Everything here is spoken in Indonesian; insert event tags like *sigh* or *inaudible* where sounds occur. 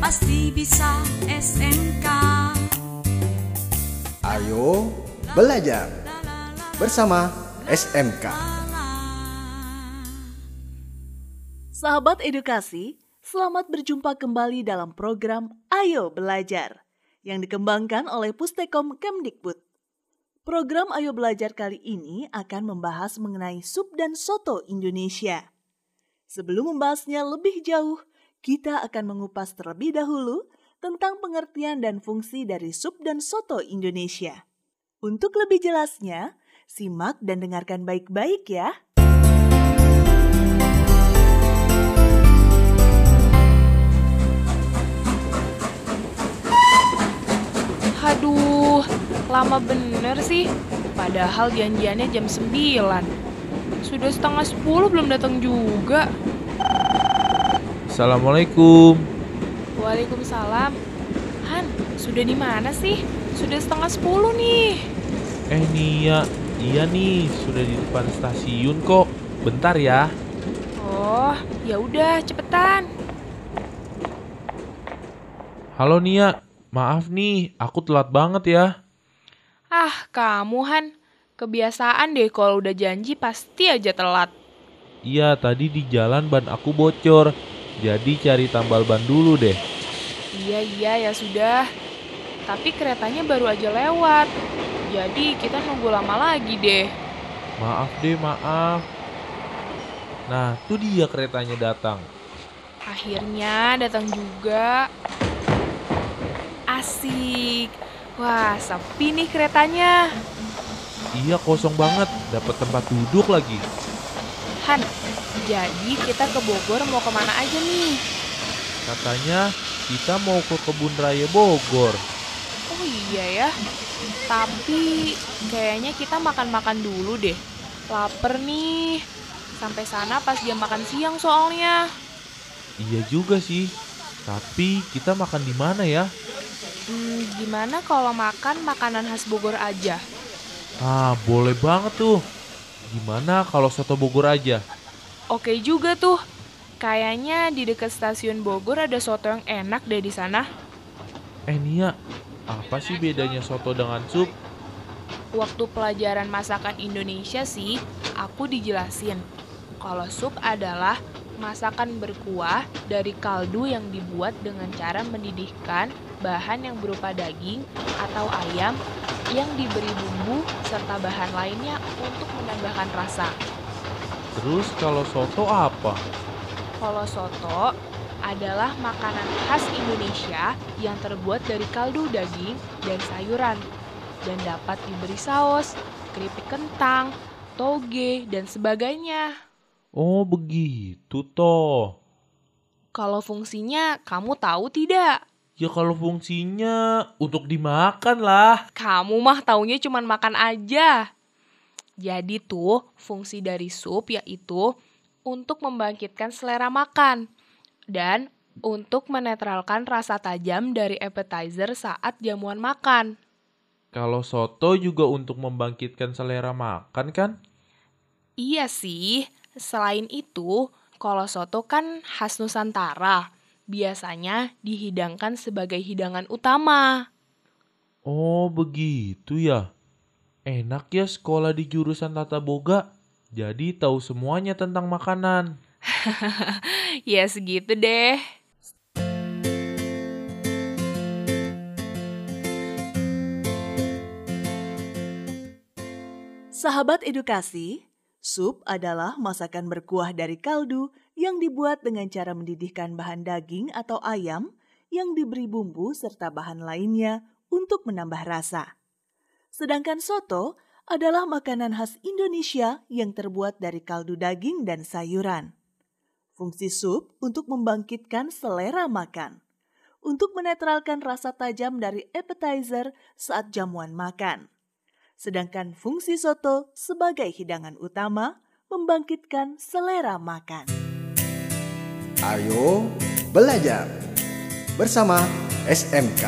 pasti bisa SMK. Ayo belajar bersama SMK. Sahabat edukasi, selamat berjumpa kembali dalam program Ayo Belajar yang dikembangkan oleh Pustekom Kemdikbud. Program Ayo Belajar kali ini akan membahas mengenai sup dan soto Indonesia. Sebelum membahasnya lebih jauh, kita akan mengupas terlebih dahulu tentang pengertian dan fungsi dari sup dan soto Indonesia. Untuk lebih jelasnya, simak dan dengarkan baik-baik ya. Aduh, lama bener sih. Padahal janjiannya jam 9. Sudah setengah 10 belum datang juga. Assalamualaikum. Waalaikumsalam. Han, sudah di mana sih? Sudah setengah 10 nih. Eh Nia, iya nih, sudah di depan stasiun kok. Bentar ya. Oh, ya udah, cepetan. Halo Nia, maaf nih, aku telat banget ya. Ah, kamu Han. Kebiasaan deh kalau udah janji pasti aja telat. Iya, tadi di jalan ban aku bocor. Jadi cari tambal ban dulu deh. Iya, iya, ya sudah. Tapi keretanya baru aja lewat. Jadi kita nunggu lama lagi deh. Maaf deh, maaf. Nah, tuh dia keretanya datang. Akhirnya datang juga. Asik. Wah, sepi nih keretanya. Iya, kosong banget. Dapat tempat duduk lagi. Han, jadi kita ke Bogor mau ke mana aja nih? Katanya kita mau ke kebun raya Bogor. Oh iya ya. Tapi kayaknya kita makan-makan dulu deh. Laper nih. Sampai sana pas jam makan siang soalnya. Iya juga sih. Tapi kita makan di mana ya? Hmm, gimana kalau makan makanan khas Bogor aja? Ah, boleh banget tuh. Gimana kalau soto Bogor aja? Oke juga tuh. Kayaknya di dekat stasiun Bogor ada soto yang enak deh di sana. Eh Nia, apa sih bedanya soto dengan sup? Waktu pelajaran masakan Indonesia sih, aku dijelasin. Kalau sup adalah masakan berkuah dari kaldu yang dibuat dengan cara mendidihkan bahan yang berupa daging atau ayam yang diberi bumbu serta bahan lainnya untuk menambahkan rasa. Terus kalau soto apa? Kalau soto adalah makanan khas Indonesia yang terbuat dari kaldu daging dan sayuran dan dapat diberi saus, keripik kentang, toge, dan sebagainya. Oh begitu toh. Kalau fungsinya kamu tahu tidak? Ya kalau fungsinya untuk dimakan lah. Kamu mah taunya cuma makan aja. Jadi tuh fungsi dari sup yaitu untuk membangkitkan selera makan dan untuk menetralkan rasa tajam dari appetizer saat jamuan makan. Kalau soto juga untuk membangkitkan selera makan kan? Iya sih, selain itu, kalau soto kan khas Nusantara. Biasanya dihidangkan sebagai hidangan utama. Oh begitu ya. Enak ya sekolah di jurusan tata boga. Jadi tahu semuanya tentang makanan. *laughs* ya segitu deh. Sahabat edukasi, sup adalah masakan berkuah dari kaldu yang dibuat dengan cara mendidihkan bahan daging atau ayam yang diberi bumbu serta bahan lainnya untuk menambah rasa. Sedangkan soto adalah makanan khas Indonesia yang terbuat dari kaldu daging dan sayuran. Fungsi sup untuk membangkitkan selera makan, untuk menetralkan rasa tajam dari appetizer saat jamuan makan. Sedangkan fungsi soto sebagai hidangan utama membangkitkan selera makan. Ayo belajar bersama SMK.